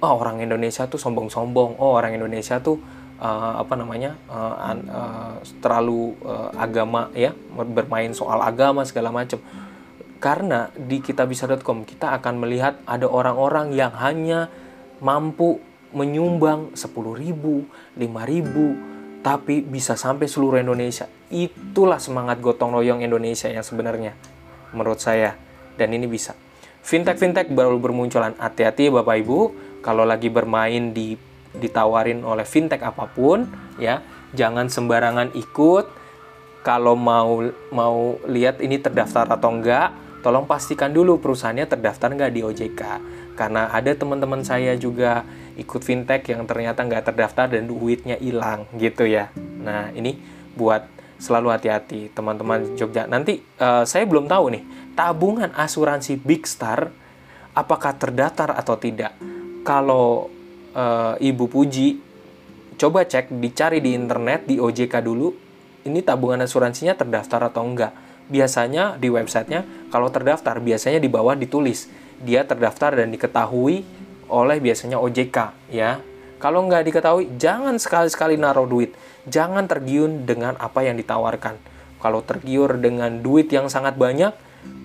oh, orang Indonesia tuh sombong-sombong, oh orang Indonesia tuh uh, apa namanya uh, uh, terlalu uh, agama ya bermain soal agama segala macam karena di kitabisa.com kita akan melihat ada orang-orang yang hanya mampu menyumbang 10.000, 5.000 tapi bisa sampai seluruh Indonesia. Itulah semangat gotong royong Indonesia yang sebenarnya menurut saya. Dan ini bisa. Fintech-fintech baru bermunculan. Hati-hati Bapak Ibu. Kalau lagi bermain di ditawarin oleh fintech apa pun ya jangan sembarangan ikut. Kalau mau mau lihat ini terdaftar atau enggak tolong pastikan dulu perusahaannya terdaftar enggak di OJK karena ada teman-teman saya juga ikut fintech yang ternyata nggak terdaftar dan duitnya hilang gitu ya. Nah ini buat selalu hati-hati teman-teman Jogja nanti uh, saya belum tahu nih tabungan asuransi Big Star apakah terdaftar atau tidak kalau uh, Ibu Puji, coba cek, dicari di internet, di OJK dulu, ini tabungan asuransinya terdaftar atau enggak. Biasanya di websitenya, kalau terdaftar, biasanya di bawah ditulis, dia terdaftar dan diketahui oleh biasanya OJK, ya. Kalau nggak diketahui, jangan sekali-sekali naruh duit. Jangan tergiur dengan apa yang ditawarkan. Kalau tergiur dengan duit yang sangat banyak,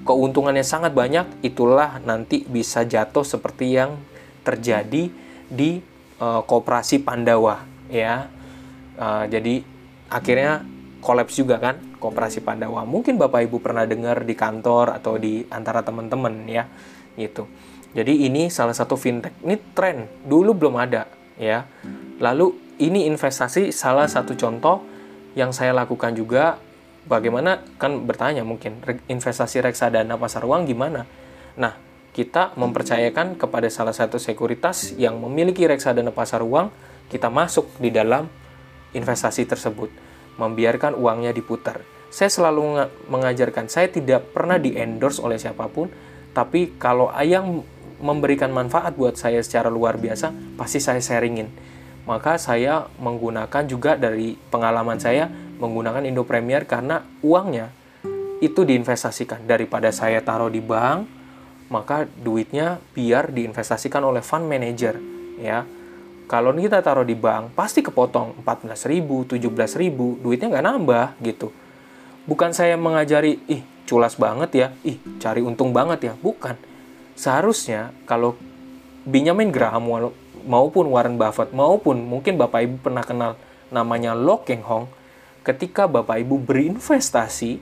keuntungannya sangat banyak, itulah nanti bisa jatuh seperti yang terjadi di uh, koperasi Pandawa ya. Uh, jadi akhirnya kolaps juga kan koperasi Pandawa. Mungkin Bapak Ibu pernah dengar di kantor atau di antara teman-teman ya gitu. Jadi ini salah satu fintech. Ini tren, dulu belum ada ya. Lalu ini investasi salah satu contoh yang saya lakukan juga bagaimana kan bertanya mungkin investasi reksadana pasar uang gimana. Nah, kita mempercayakan kepada salah satu sekuritas yang memiliki reksadana pasar uang, kita masuk di dalam investasi tersebut, membiarkan uangnya diputar. Saya selalu mengajarkan, saya tidak pernah di-endorse oleh siapa pun, tapi kalau ayang memberikan manfaat buat saya secara luar biasa, pasti saya sharingin. Maka saya menggunakan juga dari pengalaman saya menggunakan Indo Premier karena uangnya itu diinvestasikan. Daripada saya taruh di bank maka duitnya biar diinvestasikan oleh fund manager ya. Kalau kita taruh di bank pasti kepotong 14.000 17.000 duitnya nggak nambah gitu. Bukan saya mengajari ih culas banget ya ih cari untung banget ya. Bukan. Seharusnya kalau Benjamin Graham maupun Warren Buffett maupun mungkin Bapak Ibu pernah kenal namanya Lo Keng Hong ketika Bapak Ibu berinvestasi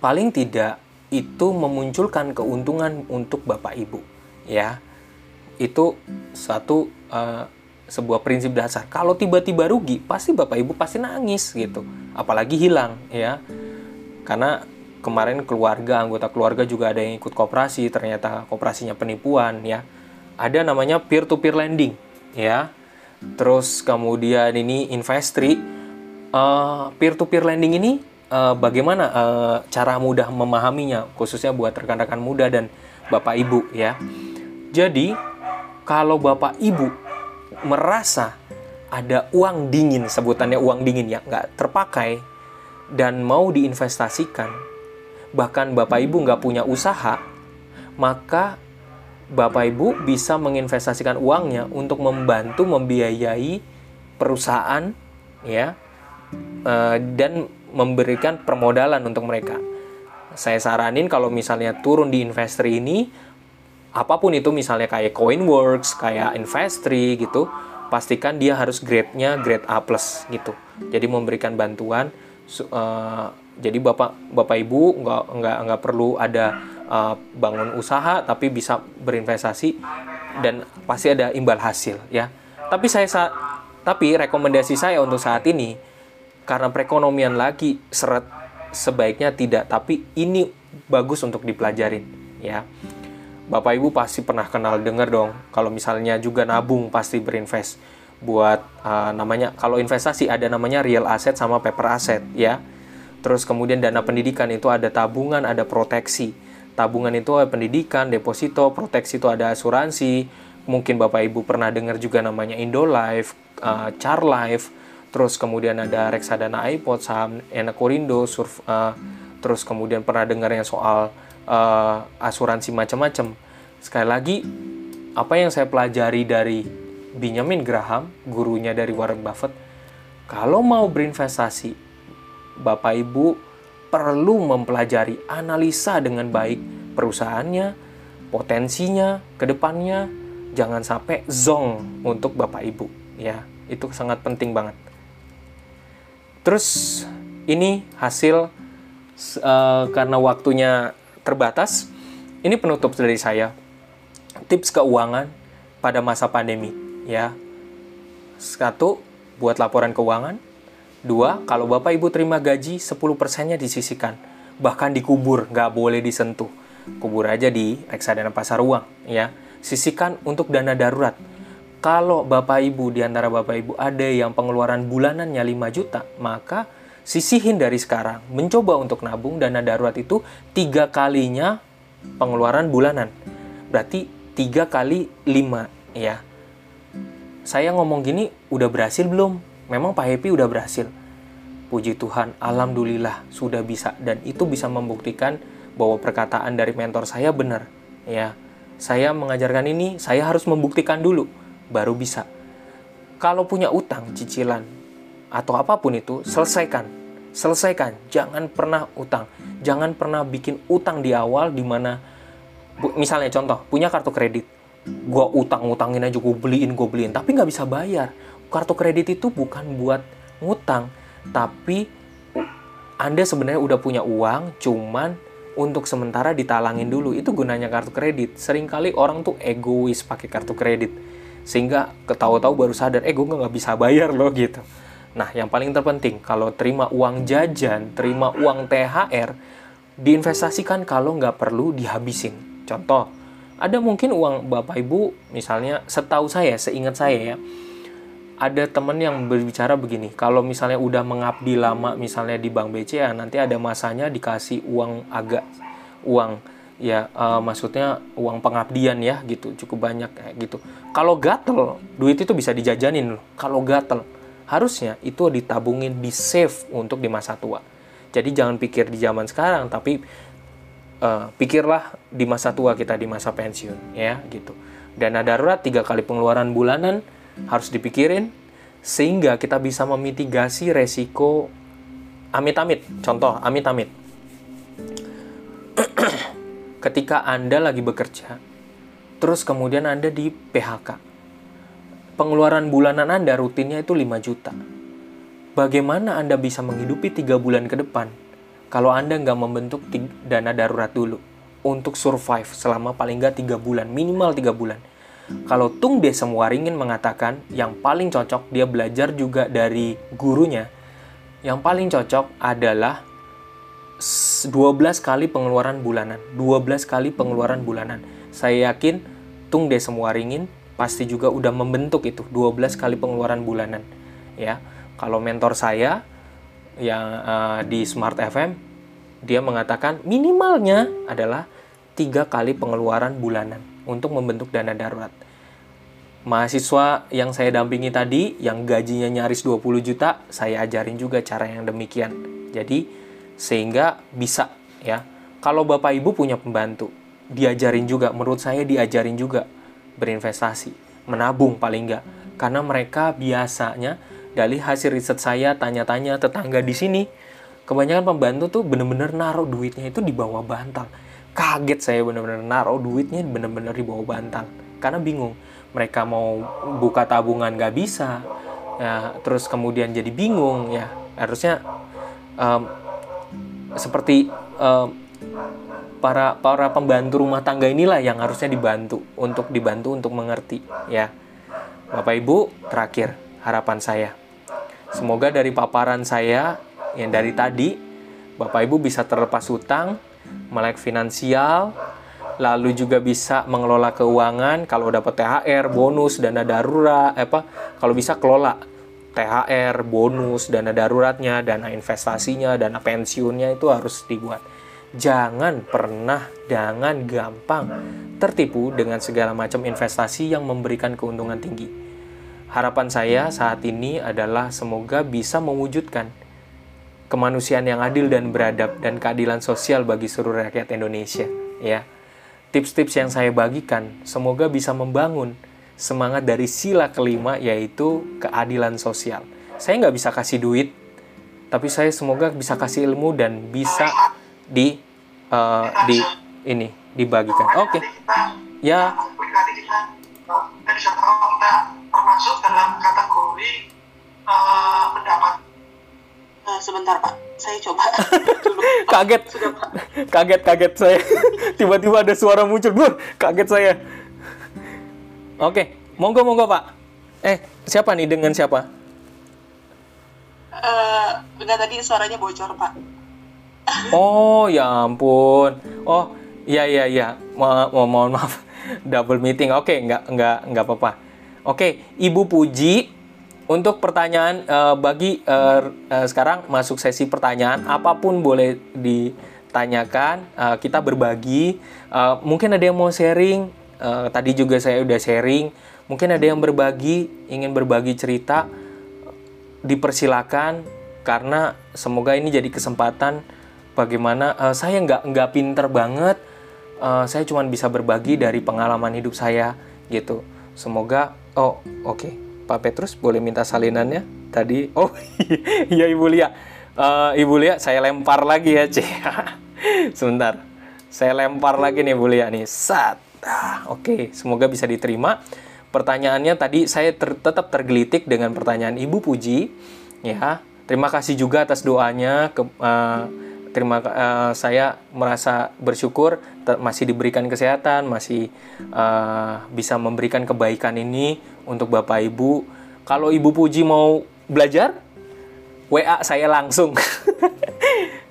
paling tidak itu memunculkan keuntungan untuk Bapak Ibu ya. Itu satu uh, sebuah prinsip dasar. Kalau tiba-tiba rugi pasti Bapak Ibu pasti nangis gitu. Apalagi hilang ya. Karena kemarin keluarga anggota keluarga juga ada yang ikut koperasi ternyata koperasinya penipuan ya ada namanya peer to peer lending ya. Terus kemudian ini investri uh, peer to peer lending ini uh, bagaimana uh, cara mudah memahaminya khususnya buat rekan-rekan muda dan bapak ibu ya. Jadi kalau bapak ibu merasa ada uang dingin sebutannya uang dingin ya nggak terpakai dan mau diinvestasikan bahkan bapak ibu nggak punya usaha maka Bapak Ibu bisa menginvestasikan uangnya untuk membantu membiayai perusahaan ya eh, dan memberikan permodalan untuk mereka. Saya saranin kalau misalnya turun di Investri ini apa pun itu misalnya kayak Coinworks, kayak Investri gitu, pastikan dia harus grade-nya grade A+ gitu. Jadi memberikan bantuan uh, jadi Bapak Bapak Ibu nggak nggak nggak perlu ada uh, bangun usaha tapi bisa berinvestasi dan pasti ada imbal hasil ya. Tapi saya sa tapi rekomendasi saya untuk saat ini karena perekonomian lagi seret sebaiknya tidak tapi ini bagus untuk dipelajarin ya. Bapak Ibu pasti pernah kenal dengar dong kalau misalnya juga nabung pasti berinvest buat uh, namanya kalau investasi ada namanya real asset sama paper asset ya. Terus kemudian dana pendidikan itu ada tabungan, ada proteksi tabungan itu ada pendidikan, deposito, proteksi itu ada asuransi. Mungkin Bapak Ibu pernah dengar juga namanya Indolife, uh, Charlife, terus kemudian ada reksadana iPod, saham Enakorindo, surf, uh, terus kemudian pernah dengar yang soal uh, asuransi macam-macam. Sekali lagi, apa yang saya pelajari dari Benjamin Graham, gurunya dari Warren Buffett, kalau mau berinvestasi, Bapak Ibu perlu mempelajari analisa dengan baik perusahaannya, potensinya, ke depannya, jangan sampai zong untuk Bapak Ibu ya. Itu sangat penting banget. Terus ini hasil uh, karena waktunya terbatas, ini penutup dari saya. Tips keuangan pada masa pandemi ya. Satu, buat laporan keuangan, Dua, kalau Bapak Ibu terima gaji, 10 persennya disisikan. Bahkan dikubur, nggak boleh disentuh. Kubur aja di reksadana pasar uang, ya. Sisikan untuk dana darurat. Kalau Bapak Ibu, di antara Bapak Ibu ada yang pengeluaran bulanannya 5 juta, maka sisihin dari sekarang. Mencoba untuk nabung dana darurat itu tiga kalinya pengeluaran bulanan. Berarti tiga kali lima, ya. Saya ngomong gini, udah berhasil belum? Memang Pak Happy udah berhasil. Puji Tuhan, alhamdulillah sudah bisa dan itu bisa membuktikan bahwa perkataan dari mentor saya benar. Ya, saya mengajarkan ini, saya harus membuktikan dulu baru bisa. Kalau punya utang, cicilan atau apa pun itu, selesaikan. Selesaikan, jangan pernah utang. Jangan pernah bikin utang di awal di mana misalnya contoh, punya kartu kredit. Gua utang-utangin aja, gue beliin, gue beliin, tapi nggak bisa bayar kartu kredit itu bukan buat ngutang, tapi Anda sebenarnya udah punya uang, cuman untuk sementara ditalangin dulu. Itu gunanya kartu kredit. Seringkali orang tuh egois pakai kartu kredit. Sehingga ketahu-tahu baru sadar, eh gue nggak bisa bayar loh gitu. Nah, yang paling terpenting, kalau terima uang jajan, terima uang THR, diinvestasikan kalau nggak perlu dihabisin. Contoh, ada mungkin uang Bapak Ibu, misalnya setahu saya, seingat saya ya, ada temen yang berbicara begini, kalau misalnya udah mengabdi lama misalnya di Bank BCA, nanti ada masanya dikasih uang agak uang ya uh, maksudnya uang pengabdian ya gitu cukup banyak kayak gitu. Kalau gatel duit itu bisa dijajanin loh kalau gatel. Harusnya itu ditabungin di save untuk di masa tua. Jadi jangan pikir di zaman sekarang tapi uh, pikirlah di masa tua kita di masa pensiun ya gitu. Dana darurat tiga kali pengeluaran bulanan harus dipikirin sehingga kita bisa memitigasi resiko amit-amit. Contoh, amit-amit. <clears throat> Ketika Anda lagi bekerja, terus kemudian Anda di PHK. Pengeluaran bulanan Anda rutinnya itu 5 juta. Bagaimana Anda bisa menghidupi 3 bulan ke depan kalau Anda nggak membentuk dana darurat dulu untuk survive selama paling nggak 3 bulan, minimal 3 bulan kalau Tung Desem Waringin mengatakan yang paling cocok dia belajar juga dari gurunya. Yang paling cocok adalah 12 kali pengeluaran bulanan. 12 kali pengeluaran bulanan. Saya yakin Tung Desa Muaringin pasti juga udah membentuk itu 12 kali pengeluaran bulanan ya. Kalau mentor saya yang uh, di Smart FM dia mengatakan minimalnya adalah tiga kali pengeluaran bulanan untuk membentuk dana darurat. Mahasiswa yang saya dampingi tadi yang gajinya nyaris 20 juta, saya ajarin juga cara yang demikian. Jadi sehingga bisa ya. Kalau Bapak Ibu punya pembantu, diajarin juga menurut saya diajarin juga berinvestasi, menabung paling enggak. Karena mereka biasanya dari hasil riset saya tanya-tanya tetangga di sini, kebanyakan pembantu tuh bener-bener naruh duitnya itu di bawah bantal. Kaget saya bener-bener naruh duitnya bener-bener di bawah bantal. Karena bingung, mereka mau buka tabungan nggak bisa, ya terus kemudian jadi bingung ya. Harusnya um, seperti um, para para pembantu rumah tangga inilah yang harusnya dibantu untuk dibantu untuk mengerti ya. Bapak Ibu, terakhir harapan saya. Semoga dari paparan saya yang dari tadi Bapak Ibu bisa terlepas hutang, melek finansial, lalu juga bisa mengelola keuangan kalau dapat THR, bonus, dana darurat, apa kalau bisa kelola THR, bonus, dana daruratnya, dana investasinya, dana pensiunnya itu harus dibuat jangan pernah, jangan gampang tertipu dengan segala macam investasi yang memberikan keuntungan tinggi. Harapan saya saat ini adalah semoga bisa mewujudkan kemanusiaan yang adil dan beradab dan keadilan sosial bagi seluruh rakyat Indonesia. Ya, tips-tips yang saya bagikan semoga bisa membangun semangat dari sila kelima yaitu keadilan sosial. Saya nggak bisa kasih duit, tapi saya semoga bisa kasih ilmu dan bisa di uh, di ini dibagikan. Oke. Okay. Ya. termasuk dalam kategori uh, pendapat. Uh, sebentar Pak, saya coba. <laughs> kaget, kaget, kaget saya. <laughs> Tiba-tiba ada suara muncul, Bur. Kaget saya. Oke, monggo, monggo Pak. Eh, siapa nih dengan siapa? Uh, enggak tadi suaranya bocor Pak. <laughs> Oh ya ampun. Oh iya iya iya. Mo mo mohon maaf. Double meeting. Oke, okay, nggak nggak nggak apa-apa. Oke, okay, Ibu Puji, untuk pertanyaan uh, bagi uh, uh, sekarang masuk sesi pertanyaan apa pun boleh ditanyakan. Uh, kita berbagi. Uh, mungkin ada yang mau sharing. Uh, tadi juga saya udah sharing. Mungkin ada yang berbagi, ingin berbagi cerita. Dipersilakan karena semoga ini jadi kesempatan bagaimana uh, saya nggak nggak pinter banget uh, saya cuma bisa berbagi dari pengalaman hidup saya gitu semoga oh oke okay. Pak Petrus boleh minta salinannya? Tadi oh <laughs> iya Ibu Lia. Uh, Ibu Lia saya lempar lagi ya C <laughs> sebentar. Saya lempar lagi nih Ibu Lia nih. Sat. Ah, oke. Okay. semoga bisa diterima. Pertanyaannya tadi saya ter tetap tergelitik dengan pertanyaan Ibu Puji. Ya terima kasih juga atas doanya ke uh, terima uh, saya merasa bersyukur masih diberikan kesehatan, masih uh, bisa memberikan kebaikan ini untuk Bapak Ibu. Kalau Ibu Puji mau belajar, WA saya langsung. <laughs>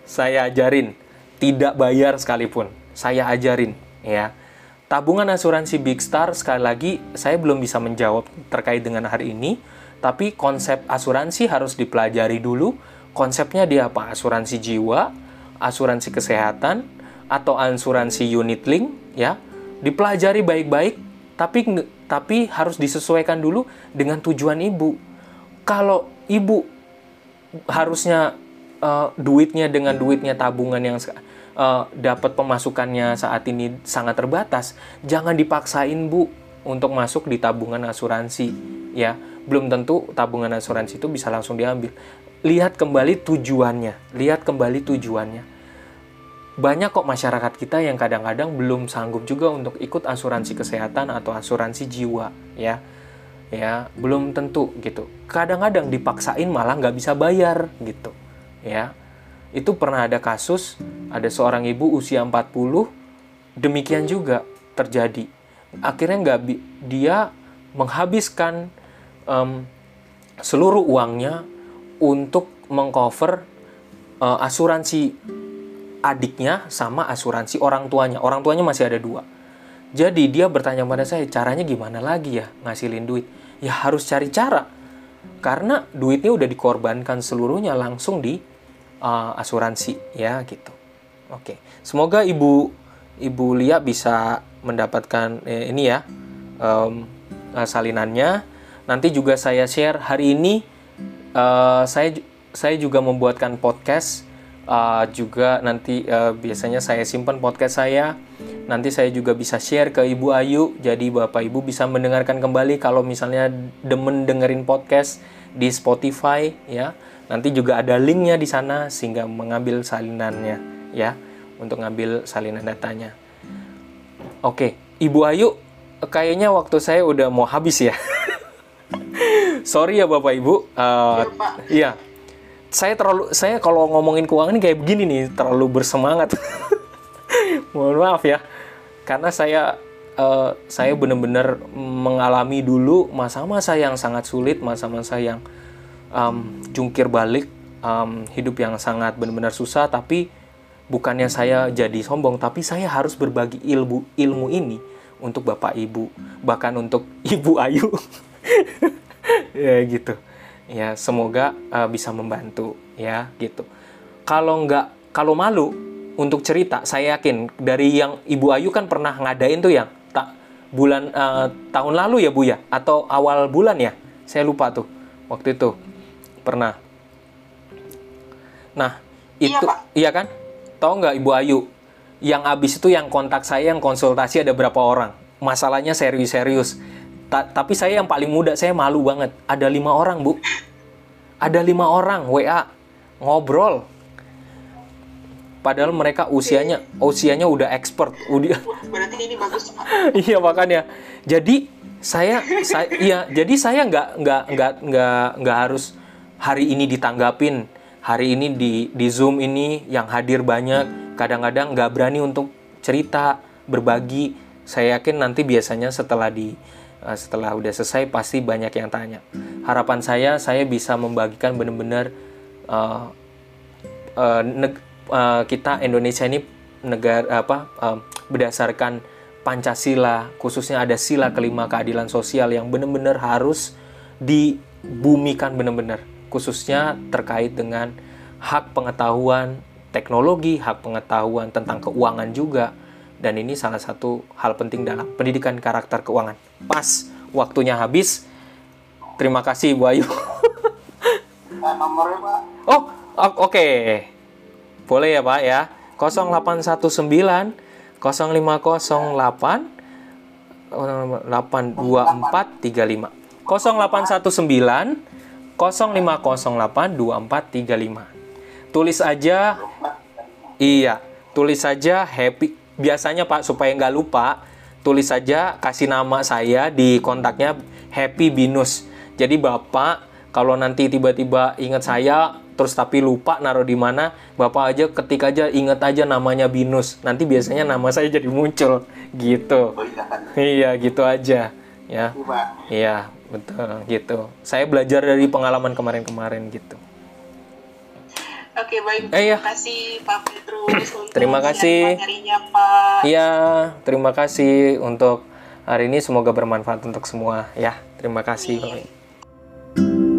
saya ajarin, tidak bayar sekalipun. Saya ajarin, ya. Tabungan asuransi Big Star sekali lagi saya belum bisa menjawab terkait dengan hari ini, tapi konsep asuransi harus dipelajari dulu. Konsepnya dia apa? Asuransi jiwa, asuransi kesehatan atau asuransi unit link ya dipelajari baik-baik tapi tapi harus disesuaikan dulu dengan tujuan ibu. Kalau ibu harusnya uh, duitnya dengan duitnya tabungan yang uh, dapat pemasukannya saat ini sangat terbatas jangan dipaksain bu untuk masuk di tabungan asuransi ya. Belum tentu tabungan asuransi itu bisa langsung diambil. Lihat kembali tujuannya lihat kembali tujuannya banyak kok masyarakat kita yang kadang-kadang belum sanggup juga untuk ikut asuransi kesehatan atau asuransi jiwa ya. Ya belum tentu gitu. Kadang-kadang dipaksain malah nggak bisa bayar gitu ya. Itu pernah ada kasus ada seorang ibu usia 40 demikian juga terjadi. Akhirnya nggak dia menghabiskan um, seluruh uangnya untuk mengcover uh, asuransi adiknya sama asuransi orang tuanya. Orang tuanya masih ada dua. Jadi dia bertanya pada saya, caranya gimana lagi ya ngasilin duit? Ya harus cari cara. Karena duitnya udah dikorbankan seluruhnya langsung di uh, asuransi ya gitu. Oke, semoga ibu ibu Lia bisa mendapatkan eh, ini ya um, salinannya. Nanti juga saya share hari ini uh, saya saya juga membuatkan podcast uh, juga nanti uh, biasanya saya simpan podcast saya. Nanti saya juga bisa share ke Ibu Ayu. Jadi Bapak Ibu bisa mendengarkan kembali kalau misalnya demen dengerin podcast di Spotify ya. Nanti juga ada linknya di sana sehingga mengambil salinannya ya untuk ngambil salinan datanya. Oke, Ibu Ayu, kayaknya waktu saya udah mau habis ya. <laughs> Sorry ya Bapak Ibu. Uh, iya, saya terlalu saya kalau ngomongin keuangan ini kayak begini nih, terlalu bersemangat. <laughs> Mohon maaf ya, karena saya uh, saya benar-benar mengalami dulu masa-masa yang sangat sulit, masa-masa yang um, jungkir balik, um, hidup yang sangat benar-benar susah. Tapi bukannya saya jadi sombong, tapi saya harus berbagi ilmu ilmu ini untuk bapak ibu, bahkan untuk <laughs> ibu Ayu. <laughs> ya gitu. Ya semoga uh, bisa membantu ya gitu. Kalau nggak kalau malu untuk cerita, saya yakin dari yang ibu Ayu kan pernah ngadain tuh yang tak bulan uh, tahun lalu ya bu ya atau awal bulan ya, saya lupa tuh waktu itu pernah. Nah, itu iya, iya kan? Tahu nggak Ibu Ayu? Yang abis itu yang kontak saya yang konsultasi ada berapa orang? Masalahnya serius-serius. Ta tapi saya yang paling muda, saya malu banget. Ada lima orang, Bu. Ada lima orang WA ngobrol. Padahal mereka usianya usianya udah expert. Udah. <laughs> Berarti ini bagus, <laughs> iya makanya. Jadi saya saya iya, jadi saya nggak nggak nggak nggak nggak harus hari ini ditanggapin, hari ini di di Zoom ini yang hadir banyak, kadang-kadang nggak berani untuk cerita, berbagi. Saya yakin nanti biasanya setelah di setelah udah selesai pasti banyak yang tanya. Harapan saya saya bisa membagikan benar-benar uh, uh, uh, kita Indonesia ini negara apa uh, berdasarkan Pancasila, khususnya ada sila kelima keadilan sosial yang benar-benar harus dibumikan benar-benar khususnya terkait dengan hak pengetahuan teknologi, hak pengetahuan tentang keuangan juga. Dan ini salah satu hal penting dalam pendidikan karakter keuangan. Pas waktunya habis. Terima kasih Bu Ayu. Nomornya Pak. Oh, oke. Okay. Boleh ya Pak ya. 0819 0508 82435 0819 05082435. Tulis aja Iya, tulis saja happy. Biasanya Pak supaya nggak lupa, tulis saja kasih nama saya di kontaknya Happy Binus. Jadi Bapak kalau nanti tiba-tiba ingat saya terus tapi lupa naruh di mana, Bapak aja ketik aja ingat aja namanya Binus. Nanti biasanya nama saya jadi muncul gitu. Oh, iya, gitu aja ya. Iya, betul gitu saya belajar dari pengalaman kemarin-kemarin gitu Oke baik, eh, terima iya. kasih Pak Petrus <clears throat> untuk terima kasih. materinya Pak. Iya, terima kasih untuk hari ini semoga bermanfaat untuk semua ya. Terima kasih. Iya.